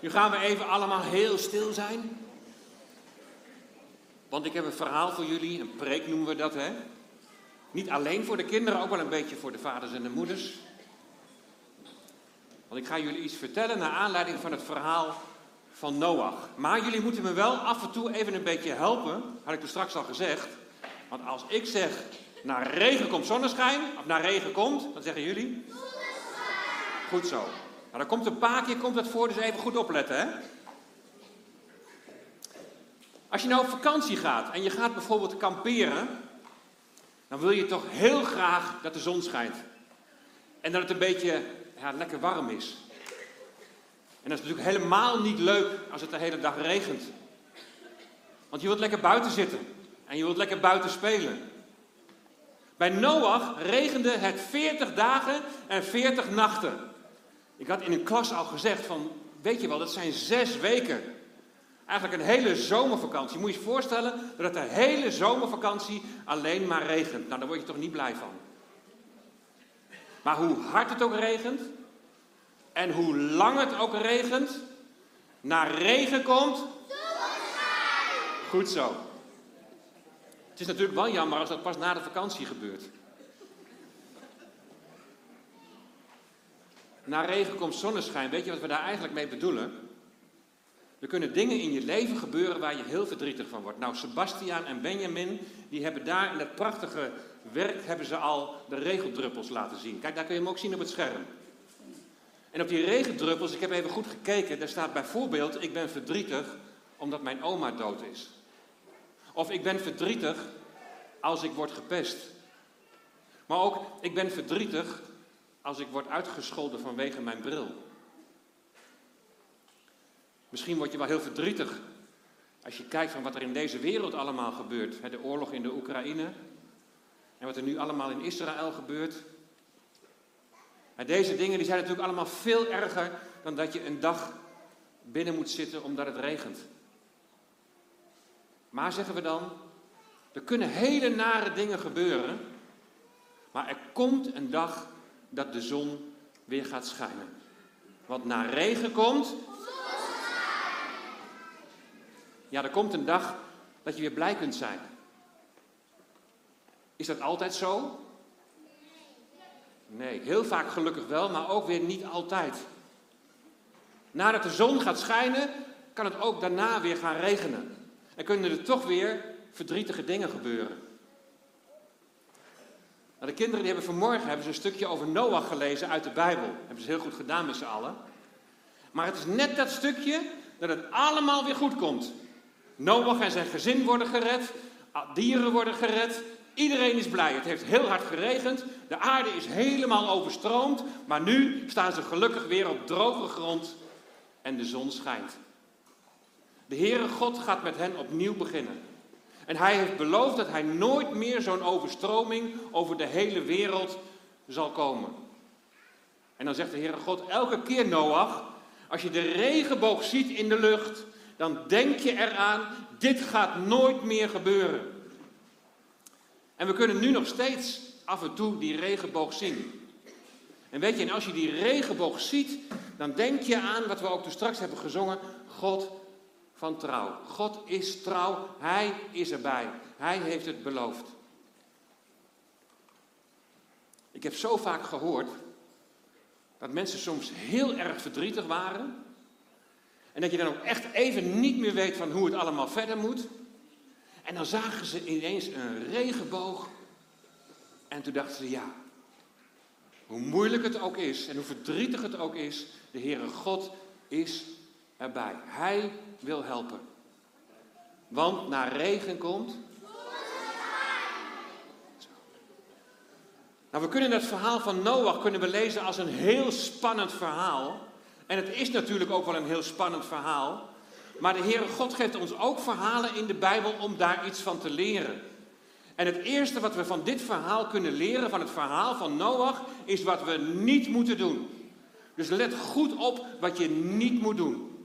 Nu gaan we even allemaal heel stil zijn. Want ik heb een verhaal voor jullie, een preek noemen we dat, hè? Niet alleen voor de kinderen, ook wel een beetje voor de vaders en de moeders. Want ik ga jullie iets vertellen naar aanleiding van het verhaal van Noach. Maar jullie moeten me wel af en toe even een beetje helpen, had ik er straks al gezegd. Want als ik zeg, naar regen komt zonneschijn, of naar regen komt, dan zeggen jullie? Goed zo. Nou, dan komt een paar keer komt dat voor, dus even goed opletten, hè? Als je nou op vakantie gaat en je gaat bijvoorbeeld kamperen, dan wil je toch heel graag dat de zon schijnt. En dat het een beetje ja, lekker warm is. En dat is natuurlijk helemaal niet leuk als het de hele dag regent. Want je wilt lekker buiten zitten. En je wilt lekker buiten spelen. Bij Noach regende het 40 dagen en 40 nachten. Ik had in een klas al gezegd van, weet je wel, dat zijn zes weken. Eigenlijk een hele zomervakantie. Moet je je voorstellen dat de hele zomervakantie alleen maar regent. Nou, daar word je toch niet blij van. Maar hoe hard het ook regent en hoe lang het ook regent, naar regen komt. Goed zo. Het is natuurlijk wel jammer als dat pas na de vakantie gebeurt. Na regen komt zonneschijn. Weet je wat we daar eigenlijk mee bedoelen? Er kunnen dingen in je leven gebeuren waar je heel verdrietig van wordt. Nou, Sebastian en Benjamin, die hebben daar in dat prachtige werk hebben ze al de regeldruppels laten zien. Kijk, daar kun je hem ook zien op het scherm. En op die regendruppels, ik heb even goed gekeken, daar staat bijvoorbeeld: Ik ben verdrietig omdat mijn oma dood is. Of ik ben verdrietig als ik word gepest. Maar ook, ik ben verdrietig als ik word uitgescholden vanwege mijn bril. Misschien word je wel heel verdrietig als je kijkt van wat er in deze wereld allemaal gebeurt. De oorlog in de Oekraïne en wat er nu allemaal in Israël gebeurt. Deze dingen die zijn natuurlijk allemaal veel erger dan dat je een dag binnen moet zitten omdat het regent. Maar zeggen we dan, er kunnen hele nare dingen gebeuren, maar er komt een dag dat de zon weer gaat schijnen. Want na regen komt. Ja, er komt een dag dat je weer blij kunt zijn. Is dat altijd zo? Nee, heel vaak gelukkig wel, maar ook weer niet altijd. Nadat de zon gaat schijnen, kan het ook daarna weer gaan regenen. En kunnen er toch weer verdrietige dingen gebeuren. Nou, de kinderen die hebben vanmorgen hebben ze een stukje over Noach gelezen uit de Bijbel. hebben ze heel goed gedaan met z'n allen. Maar het is net dat stukje dat het allemaal weer goed komt. Noach en zijn gezin worden gered, dieren worden gered, iedereen is blij. Het heeft heel hard geregend, de aarde is helemaal overstroomd, maar nu staan ze gelukkig weer op droge grond en de zon schijnt. De Heere God gaat met hen opnieuw beginnen. En hij heeft beloofd dat hij nooit meer zo'n overstroming over de hele wereld zal komen. En dan zegt de Heere God elke keer Noach, als je de regenboog ziet in de lucht, dan denk je eraan, dit gaat nooit meer gebeuren. En we kunnen nu nog steeds af en toe die regenboog zien. En weet je, en als je die regenboog ziet, dan denk je aan wat we ook toen straks hebben gezongen. God van trouw. God is trouw, Hij is erbij. Hij heeft het beloofd. Ik heb zo vaak gehoord dat mensen soms heel erg verdrietig waren. En dat je dan ook echt even niet meer weet van hoe het allemaal verder moet. En dan zagen ze ineens een regenboog. En toen dachten ze, ja, hoe moeilijk het ook is en hoe verdrietig het ook is, de Heere God is erbij. Hij wil helpen. Want naar regen komt. Nou, we kunnen het verhaal van Noach kunnen we lezen als een heel spannend verhaal. En het is natuurlijk ook wel een heel spannend verhaal. Maar de Heere God geeft ons ook verhalen in de Bijbel om daar iets van te leren. En het eerste wat we van dit verhaal kunnen leren, van het verhaal van Noach, is wat we niet moeten doen. Dus let goed op wat je niet moet doen.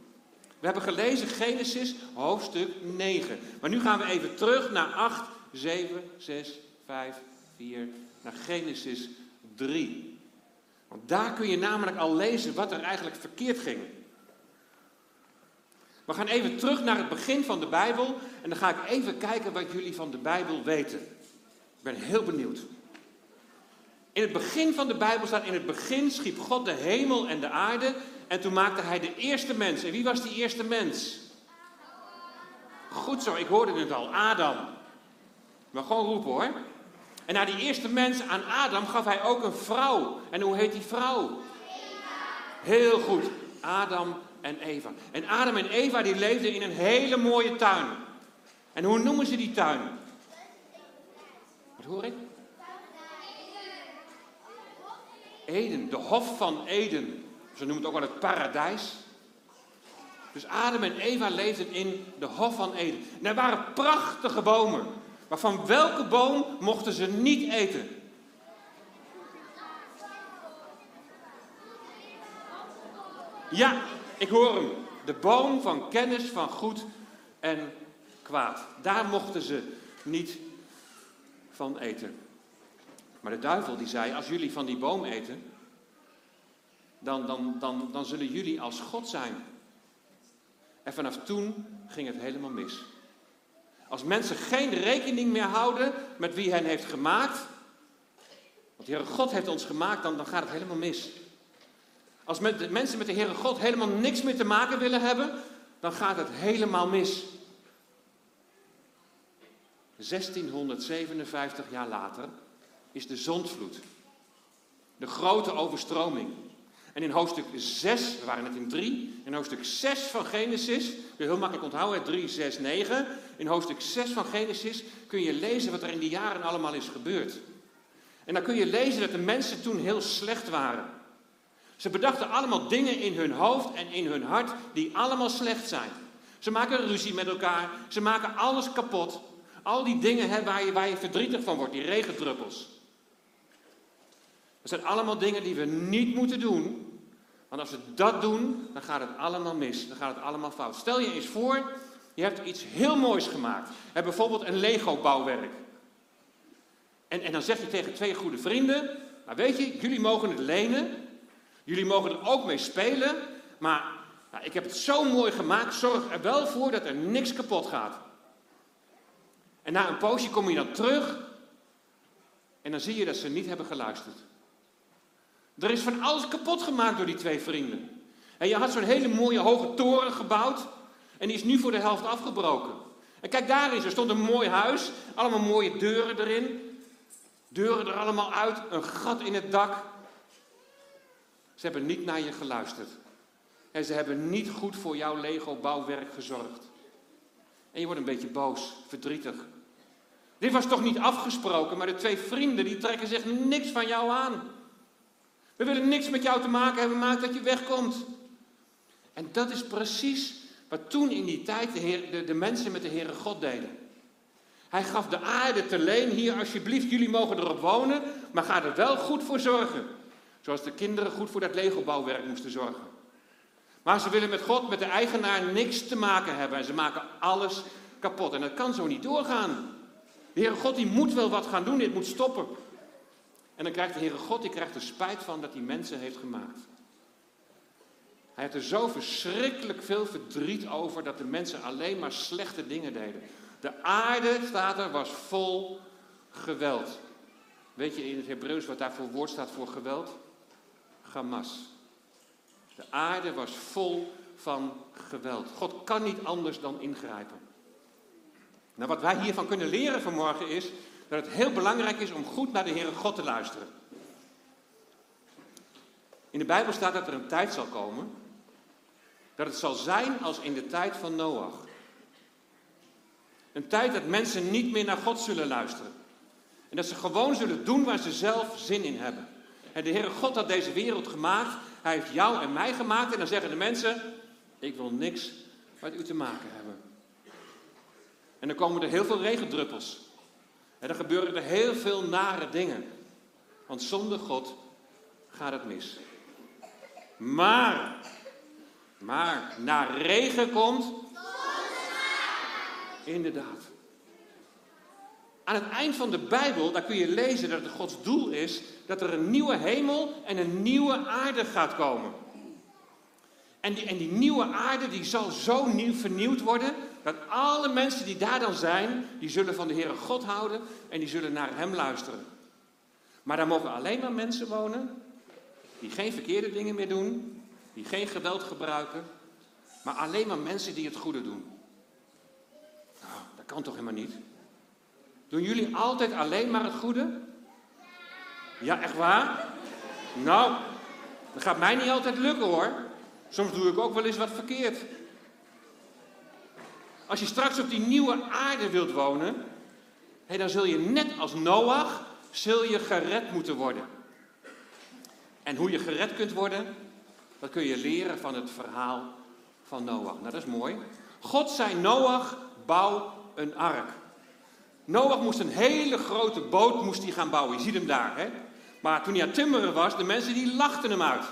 We hebben gelezen Genesis hoofdstuk 9. Maar nu gaan we even terug naar 8, 7, 6, 5, 4, naar Genesis 3. Want daar kun je namelijk al lezen wat er eigenlijk verkeerd ging. We gaan even terug naar het begin van de Bijbel en dan ga ik even kijken wat jullie van de Bijbel weten. Ik ben heel benieuwd. In het begin van de Bijbel staat: In het begin schiep God de hemel en de aarde. En toen maakte hij de eerste mens. En wie was die eerste mens? Goed zo, ik hoorde het al: Adam. Maar gewoon roepen hoor. En naar die eerste mens, aan Adam, gaf hij ook een vrouw. En hoe heet die vrouw? Heel goed, Adam en Eva. En Adam en Eva die leefden in een hele mooie tuin. En hoe noemen ze die tuin? Wat hoor ik? Eden, de Hof van Eden. Ze noemen het ook wel het paradijs. Dus Adam en Eva leefden in de Hof van Eden. En er waren prachtige bomen. Maar van welke boom mochten ze niet eten? Ja, ik hoor hem. De boom van kennis van goed en kwaad. Daar mochten ze niet van eten. Maar de duivel die zei, als jullie van die boom eten, dan, dan, dan, dan zullen jullie als God zijn. En vanaf toen ging het helemaal mis. Als mensen geen rekening meer houden met wie hen heeft gemaakt, want de Heere God heeft ons gemaakt, dan, dan gaat het helemaal mis. Als mensen met de Heere God helemaal niks meer te maken willen hebben, dan gaat het helemaal mis. 1657 jaar later is de zondvloed. De grote overstroming. En in hoofdstuk 6, we waren net in 3, in hoofdstuk 6 van Genesis, kun je heel makkelijk onthouden, 3, 6, 9. In hoofdstuk 6 van Genesis kun je lezen wat er in die jaren allemaal is gebeurd. En dan kun je lezen dat de mensen toen heel slecht waren. Ze bedachten allemaal dingen in hun hoofd en in hun hart die allemaal slecht zijn. Ze maken ruzie met elkaar, ze maken alles kapot. Al die dingen waar, je, waar je verdrietig van wordt, die regendruppels. Dat zijn allemaal dingen die we niet moeten doen. Want als we dat doen, dan gaat het allemaal mis. Dan gaat het allemaal fout. Stel je eens voor, je hebt iets heel moois gemaakt. Bijvoorbeeld een Lego-bouwwerk. En, en dan zeg je tegen twee goede vrienden: Nou, weet je, jullie mogen het lenen. Jullie mogen er ook mee spelen. Maar nou, ik heb het zo mooi gemaakt. Zorg er wel voor dat er niks kapot gaat. En na een poosje kom je dan terug. En dan zie je dat ze niet hebben geluisterd. Er is van alles kapot gemaakt door die twee vrienden. En je had zo'n hele mooie hoge toren gebouwd. En die is nu voor de helft afgebroken. En kijk daar eens, er stond een mooi huis. Allemaal mooie deuren erin. Deuren er allemaal uit. Een gat in het dak. Ze hebben niet naar je geluisterd. En ze hebben niet goed voor jouw Lego-bouwwerk gezorgd. En je wordt een beetje boos, verdrietig. Dit was toch niet afgesproken, maar de twee vrienden die trekken zich niks van jou aan. We willen niks met jou te maken hebben, maak dat je wegkomt. En dat is precies wat toen in die tijd de, de mensen met de Heere God deden. Hij gaf de aarde te leen, hier alsjeblieft, jullie mogen erop wonen, maar ga er wel goed voor zorgen. Zoals de kinderen goed voor dat Lego-bouwwerk moesten zorgen. Maar ze willen met God, met de eigenaar, niks te maken hebben. En ze maken alles kapot. En dat kan zo niet doorgaan. De Heere God die moet wel wat gaan doen, dit moet stoppen. En dan krijgt de Heere God, die krijgt er spijt van dat hij mensen heeft gemaakt. Hij heeft er zo verschrikkelijk veel verdriet over dat de mensen alleen maar slechte dingen deden. De aarde, staat er, was vol geweld. Weet je in het Hebreeuws wat daar voor woord staat voor geweld? Hamas. De aarde was vol van geweld. God kan niet anders dan ingrijpen. Nou, wat wij hiervan kunnen leren vanmorgen is dat het heel belangrijk is om goed naar de Heere God te luisteren. In de Bijbel staat dat er een tijd zal komen dat het zal zijn als in de tijd van Noach. Een tijd dat mensen niet meer naar God zullen luisteren. En dat ze gewoon zullen doen waar ze zelf zin in hebben. En de Heere God had deze wereld gemaakt. Hij heeft jou en mij gemaakt. En dan zeggen de mensen: Ik wil niks met u te maken hebben. En dan komen er heel veel regendruppels. En dan gebeuren er heel veel nare dingen. Want zonder God gaat het mis. Maar, maar, na regen komt. Inderdaad. Aan het eind van de Bijbel, daar kun je lezen dat het Gods doel is dat er een nieuwe hemel en een nieuwe aarde gaat komen. En die, en die nieuwe aarde die zal zo nieuw vernieuwd worden, dat alle mensen die daar dan zijn, die zullen van de Heere God houden en die zullen naar Hem luisteren. Maar daar mogen alleen maar mensen wonen die geen verkeerde dingen meer doen, die geen geweld gebruiken, maar alleen maar mensen die het goede doen. Nou, dat kan toch helemaal niet? Doen jullie altijd alleen maar het goede? Ja, echt waar? Nou, dat gaat mij niet altijd lukken hoor. Soms doe ik ook wel eens wat verkeerd. Als je straks op die nieuwe aarde wilt wonen, dan zul je net als Noach, zul je gered moeten worden. En hoe je gered kunt worden, dat kun je leren van het verhaal van Noach. Nou, dat is mooi. God zei Noach, bouw een ark. Noach moest een hele grote boot moest hij gaan bouwen. Je ziet hem daar, hè? Maar toen hij aan timmeren was, de mensen die lachten hem uit.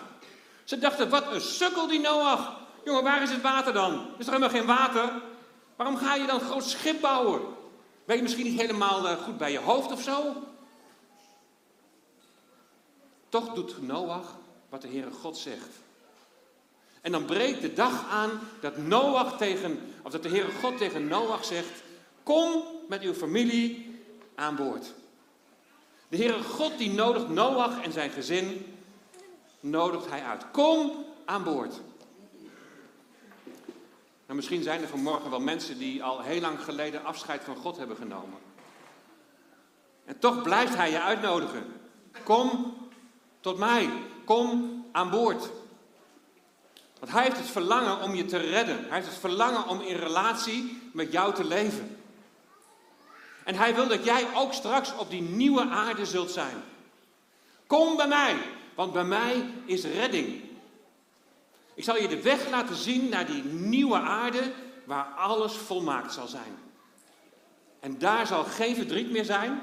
Ze dachten, wat een sukkel die Noach. Jongen, waar is het water dan? Is er helemaal geen water? Waarom ga je dan een groot schip bouwen? Ben je misschien niet helemaal eh, goed bij je hoofd of zo? Toch doet Noach wat de Heere God zegt. En dan breekt de dag aan dat Noach tegen, of dat de Heere God tegen Noach zegt: Kom met uw familie aan boord. De Heere God die nodigt Noach en zijn gezin, nodigt hij uit. Kom aan boord. Nou, misschien zijn er vanmorgen wel mensen die al heel lang geleden afscheid van God hebben genomen. En toch blijft hij je uitnodigen. Kom tot mij. Kom aan boord. Want hij heeft het verlangen om je te redden. Hij heeft het verlangen om in relatie met jou te leven. En hij wil dat jij ook straks op die nieuwe aarde zult zijn. Kom bij mij, want bij mij is redding. Ik zal je de weg laten zien naar die nieuwe aarde waar alles volmaakt zal zijn. En daar zal geen verdriet meer zijn.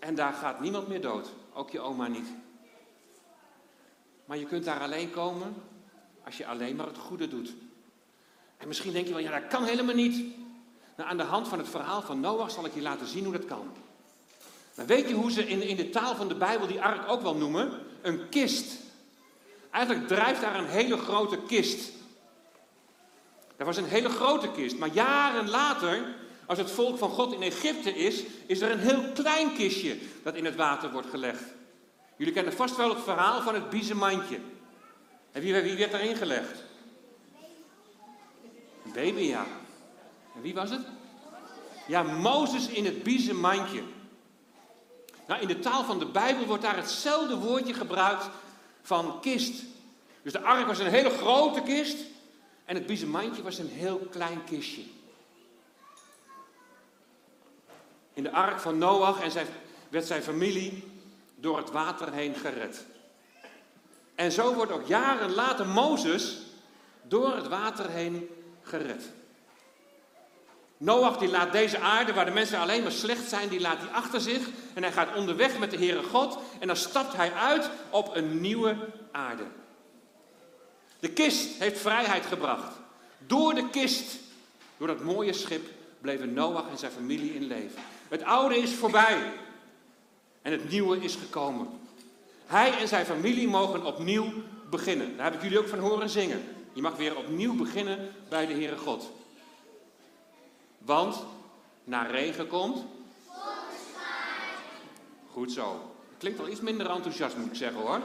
En daar gaat niemand meer dood, ook je oma niet. Maar je kunt daar alleen komen als je alleen maar het goede doet. En misschien denk je wel, ja dat kan helemaal niet. Nou, aan de hand van het verhaal van Noach zal ik je laten zien hoe dat kan. Maar weet je hoe ze in, in de taal van de Bijbel die ark ook wel noemen? Een kist. Eigenlijk drijft daar een hele grote kist. Dat was een hele grote kist. Maar jaren later, als het volk van God in Egypte is, is er een heel klein kistje dat in het water wordt gelegd. Jullie kennen vast wel het verhaal van het biezenmandje. En wie, wie werd erin gelegd? Een baby, ja. En wie was het? Ja, Mozes in het biezenmandje. Nou, in de taal van de Bijbel wordt daar hetzelfde woordje gebruikt van kist. Dus de ark was een hele grote kist en het biezenmandje was een heel klein kistje. In de ark van Noach en zijn, werd zijn familie door het water heen gered. En zo wordt ook jaren later Mozes door het water heen gered. Noach die laat deze aarde, waar de mensen alleen maar slecht zijn, die laat hij achter zich. En hij gaat onderweg met de Heere God. En dan stapt hij uit op een nieuwe aarde. De kist heeft vrijheid gebracht. Door de kist, door dat mooie schip, bleven Noach en zijn familie in leven. Het oude is voorbij. En het nieuwe is gekomen. Hij en zijn familie mogen opnieuw beginnen. Daar heb ik jullie ook van horen zingen. Je mag weer opnieuw beginnen bij de Heere God. Want naar regen komt. Goed zo. Klinkt wel iets minder enthousiast, moet ik zeggen hoor.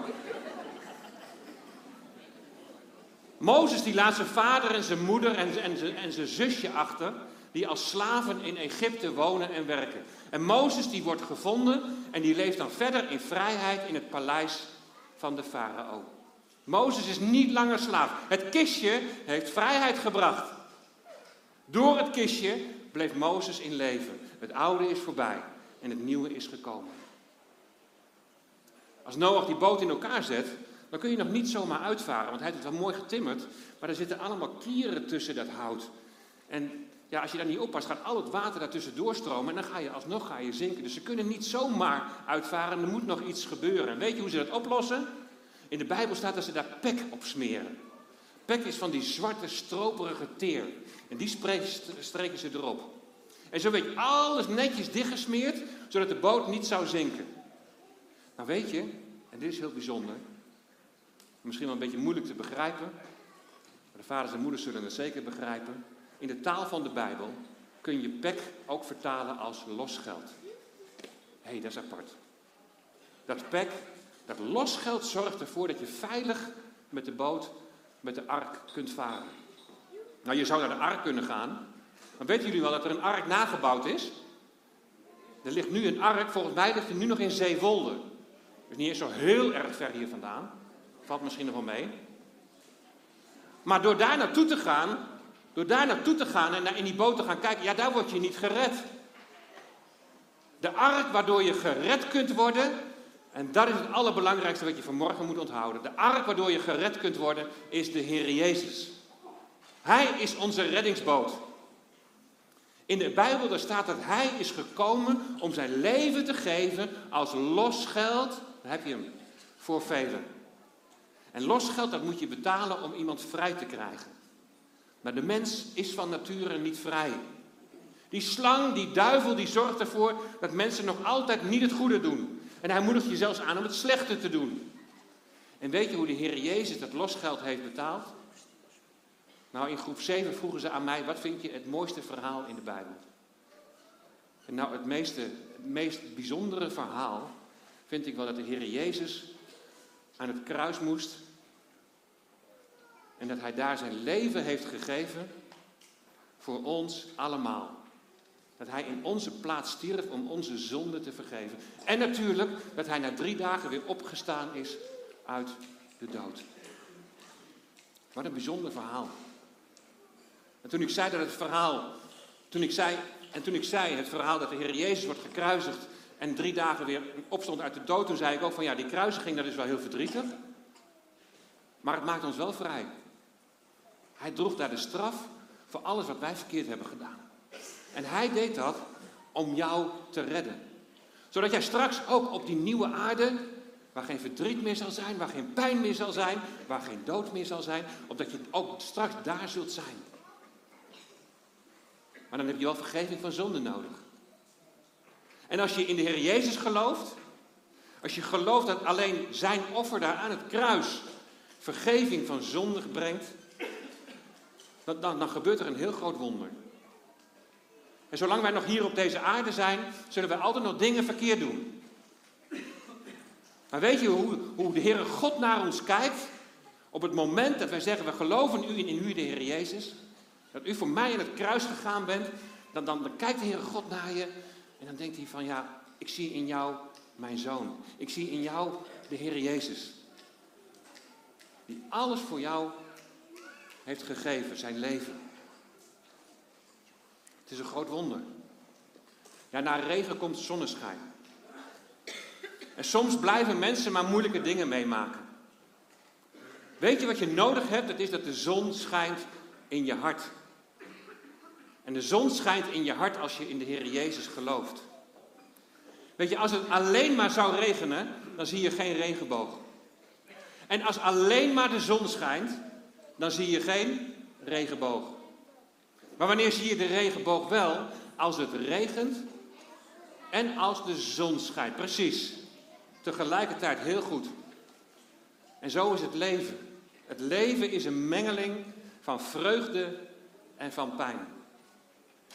Mozes die laat zijn vader en zijn moeder en, en, zijn, en zijn zusje achter, die als slaven in Egypte wonen en werken. En Mozes die wordt gevonden en die leeft dan verder in vrijheid in het paleis van de farao. Mozes is niet langer slaaf. Het kistje heeft vrijheid gebracht. Door het kistje bleef Mozes in leven. Het oude is voorbij en het nieuwe is gekomen. Als Noach die boot in elkaar zet, dan kun je nog niet zomaar uitvaren, want hij heeft het wel mooi getimmerd, maar er zitten allemaal kieren tussen dat hout. En ja, als je daar niet oppast, gaat al het water daartussen doorstromen en dan ga je alsnog ga je zinken. Dus ze kunnen niet zomaar uitvaren, er moet nog iets gebeuren. En weet je hoe ze dat oplossen? In de Bijbel staat dat ze daar pek op smeren. Pek is van die zwarte, stroperige teer. En die streken ze erop. En zo werd alles netjes dichtgesmeerd, zodat de boot niet zou zinken. Nou weet je, en dit is heel bijzonder. Misschien wel een beetje moeilijk te begrijpen. Maar de vaders en moeders zullen het zeker begrijpen. In de taal van de Bijbel kun je pek ook vertalen als losgeld. Hé, hey, dat is apart. Dat pek, dat losgeld zorgt ervoor dat je veilig met de boot, met de ark kunt varen. Nou, je zou naar de ark kunnen gaan. Maar weten jullie wel dat er een ark nagebouwd is? Er ligt nu een ark, volgens mij ligt er nu nog in Zeewolde. Is niet eens zo heel erg ver hier vandaan. Valt misschien nog wel mee. Maar door daar naartoe te gaan, door daar naartoe te gaan en in die boot te gaan kijken, ja, daar word je niet gered. De ark waardoor je gered kunt worden, en dat is het allerbelangrijkste wat je vanmorgen moet onthouden. De ark waardoor je gered kunt worden, is de Heer Jezus. Hij is onze reddingsboot. In de Bijbel daar staat dat Hij is gekomen om zijn leven te geven als losgeld. Daar heb je hem, voor velen. En losgeld, dat moet je betalen om iemand vrij te krijgen. Maar de mens is van nature niet vrij. Die slang, die duivel, die zorgt ervoor dat mensen nog altijd niet het goede doen. En hij moedigt je zelfs aan om het slechte te doen. En weet je hoe de Heer Jezus dat losgeld heeft betaald? Nou, in groep 7 vroegen ze aan mij, wat vind je het mooiste verhaal in de Bijbel? En nou, het, meeste, het meest bijzondere verhaal vind ik wel dat de Heer Jezus aan het kruis moest. En dat hij daar zijn leven heeft gegeven voor ons allemaal. Dat hij in onze plaats stierf om onze zonde te vergeven. En natuurlijk dat hij na drie dagen weer opgestaan is uit de dood. Wat een bijzonder verhaal. En toen ik zei dat het verhaal, toen ik zei, en toen ik zei het verhaal dat de Heer Jezus wordt gekruisigd en drie dagen weer opstond uit de dood, toen zei ik ook van ja, die kruisiging dat is wel heel verdrietig. Maar het maakt ons wel vrij. Hij droeg daar de straf voor alles wat wij verkeerd hebben gedaan. En hij deed dat om jou te redden. Zodat jij straks ook op die nieuwe aarde, waar geen verdriet meer zal zijn, waar geen pijn meer zal zijn, waar geen dood meer zal zijn, opdat je ook straks daar zult zijn. Maar dan heb je wel vergeving van zonde nodig. En als je in de Heer Jezus gelooft, als je gelooft dat alleen zijn offer daar aan het kruis vergeving van zonde brengt, dan, dan gebeurt er een heel groot wonder. En zolang wij nog hier op deze aarde zijn, zullen wij altijd nog dingen verkeerd doen. Maar weet je hoe, hoe de Heere God naar ons kijkt? Op het moment dat wij zeggen, we geloven u in, u, de Heer Jezus. Dat u voor mij in het kruis gegaan bent. Dan, dan, dan kijkt de Heere God naar je. En dan denkt hij van, ja, ik zie in jou mijn zoon. Ik zie in jou de Heer Jezus. Die alles voor jou heeft gegeven, zijn leven. Het is een groot wonder. Ja, na regen komt zonneschijn. En soms blijven mensen maar moeilijke dingen meemaken. Weet je wat je nodig hebt? Dat is dat de zon schijnt in je hart. En de zon schijnt in je hart als je in de Heer Jezus gelooft. Weet je, als het alleen maar zou regenen, dan zie je geen regenboog. En als alleen maar de zon schijnt, dan zie je geen regenboog. Maar wanneer zie je de regenboog wel? Als het regent en als de zon schijnt. Precies. Tegelijkertijd heel goed. En zo is het leven. Het leven is een mengeling van vreugde en van pijn.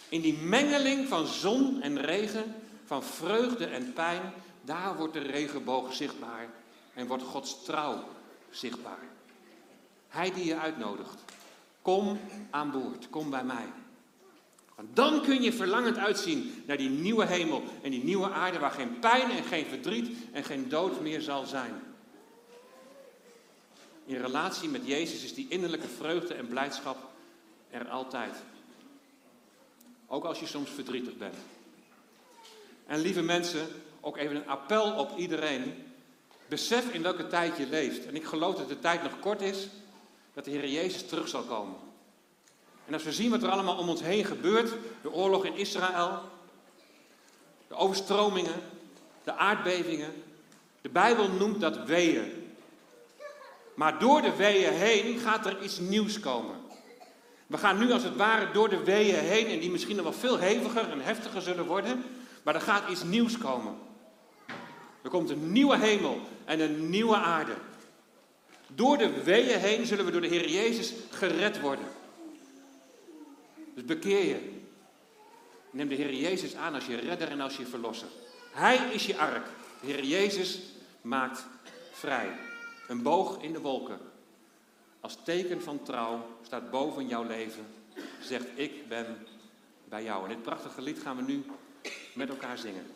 In die mengeling van zon en regen, van vreugde en pijn, daar wordt de regenboog zichtbaar en wordt Gods trouw zichtbaar. Hij die je uitnodigt. Kom aan boord, kom bij mij. Want dan kun je verlangend uitzien naar die nieuwe hemel en die nieuwe aarde waar geen pijn en geen verdriet en geen dood meer zal zijn. In relatie met Jezus is die innerlijke vreugde en blijdschap er altijd. Ook als je soms verdrietig bent. En lieve mensen, ook even een appel op iedereen. Besef in welke tijd je leeft. En ik geloof dat de tijd nog kort is dat de Heer Jezus terug zal komen. En als we zien wat er allemaal om ons heen gebeurt, de oorlog in Israël, de overstromingen, de aardbevingen, de Bijbel noemt dat weeën. Maar door de weeën heen gaat er iets nieuws komen. We gaan nu als het ware door de weeën heen en die misschien nog wel veel heviger en heftiger zullen worden, maar er gaat iets nieuws komen. Er komt een nieuwe hemel en een nieuwe aarde. Door de weeën heen zullen we door de Heer Jezus gered worden. Dus bekeer je. Neem de Heer Jezus aan als je redder en als je verlosser. Hij is je ark. De Heer Jezus maakt vrij. Een boog in de wolken. Als teken van trouw staat boven jouw leven. Zegt ik ben bij jou. En dit prachtige lied gaan we nu met elkaar zingen.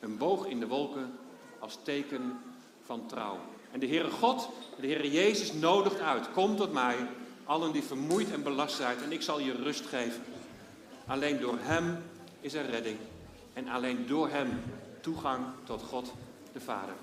Een boog in de wolken als teken van trouw. En de Heere God, de Heere Jezus nodigt uit. Kom tot mij, allen die vermoeid en belast zijn, en ik zal je rust geven. Alleen door Hem is er redding. En alleen door Hem toegang tot God de Vader.